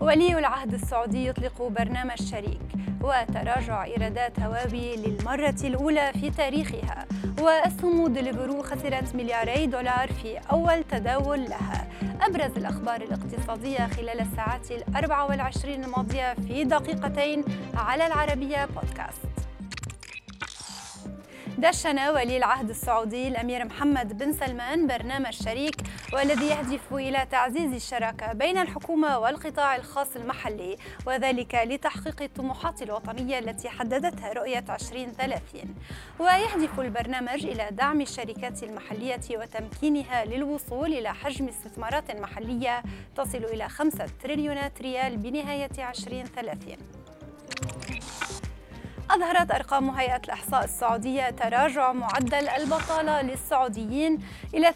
ولي العهد السعودي يطلق برنامج شريك وتراجع إيرادات هواوي للمرة الأولى في تاريخها. وأسهم دليفرو خسرت ملياري دولار في أول تداول لها. أبرز الأخبار الاقتصادية خلال الساعات الأربع والعشرين الماضية في دقيقتين على العربية بودكاست. دشن ولي العهد السعودي الأمير محمد بن سلمان برنامج شريك والذي يهدف إلى تعزيز الشراكة بين الحكومة والقطاع الخاص المحلي وذلك لتحقيق الطموحات الوطنية التي حددتها رؤية 2030 ويهدف البرنامج إلى دعم الشركات المحلية وتمكينها للوصول إلى حجم استثمارات محلية تصل إلى 5 تريليونات ريال بنهاية 2030 أظهرت أرقام هيئة الإحصاء السعودية تراجع معدل البطالة للسعوديين إلى 12.6%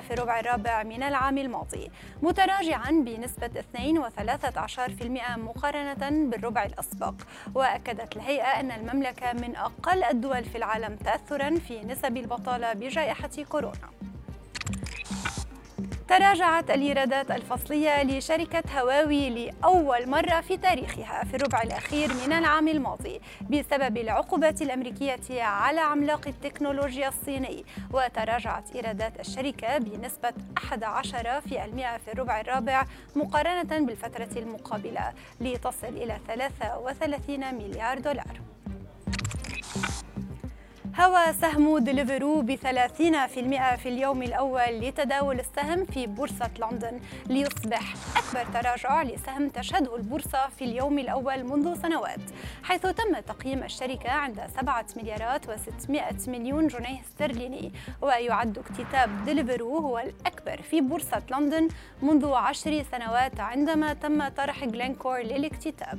في الربع الرابع من العام الماضي متراجعا بنسبة 2.13% مقارنة بالربع الأسبق. وأكدت الهيئة أن المملكة من أقل الدول في العالم تأثرا في نسب البطالة بجائحة كورونا. تراجعت الإيرادات الفصلية لشركة هواوي لأول مرة في تاريخها في الربع الأخير من العام الماضي بسبب العقوبات الأمريكية على عملاق التكنولوجيا الصيني. وتراجعت إيرادات الشركة بنسبة 11 في المئة في الربع الرابع مقارنة بالفترة المقابلة لتصل إلى 33 مليار دولار. هوى سهم دليفرو ب 30% في اليوم الأول لتداول السهم في بورصة لندن. ليصبح أكبر تراجع لسهم تشهده البورصة في اليوم الأول منذ سنوات حيث تم تقييم الشركة عند 7 مليارات و600 مليون جنيه استرليني. ويعد اكتتاب دليفرو هو الأكبر في بورصة لندن منذ عشر سنوات عندما تم طرح جلينكور للاكتتاب.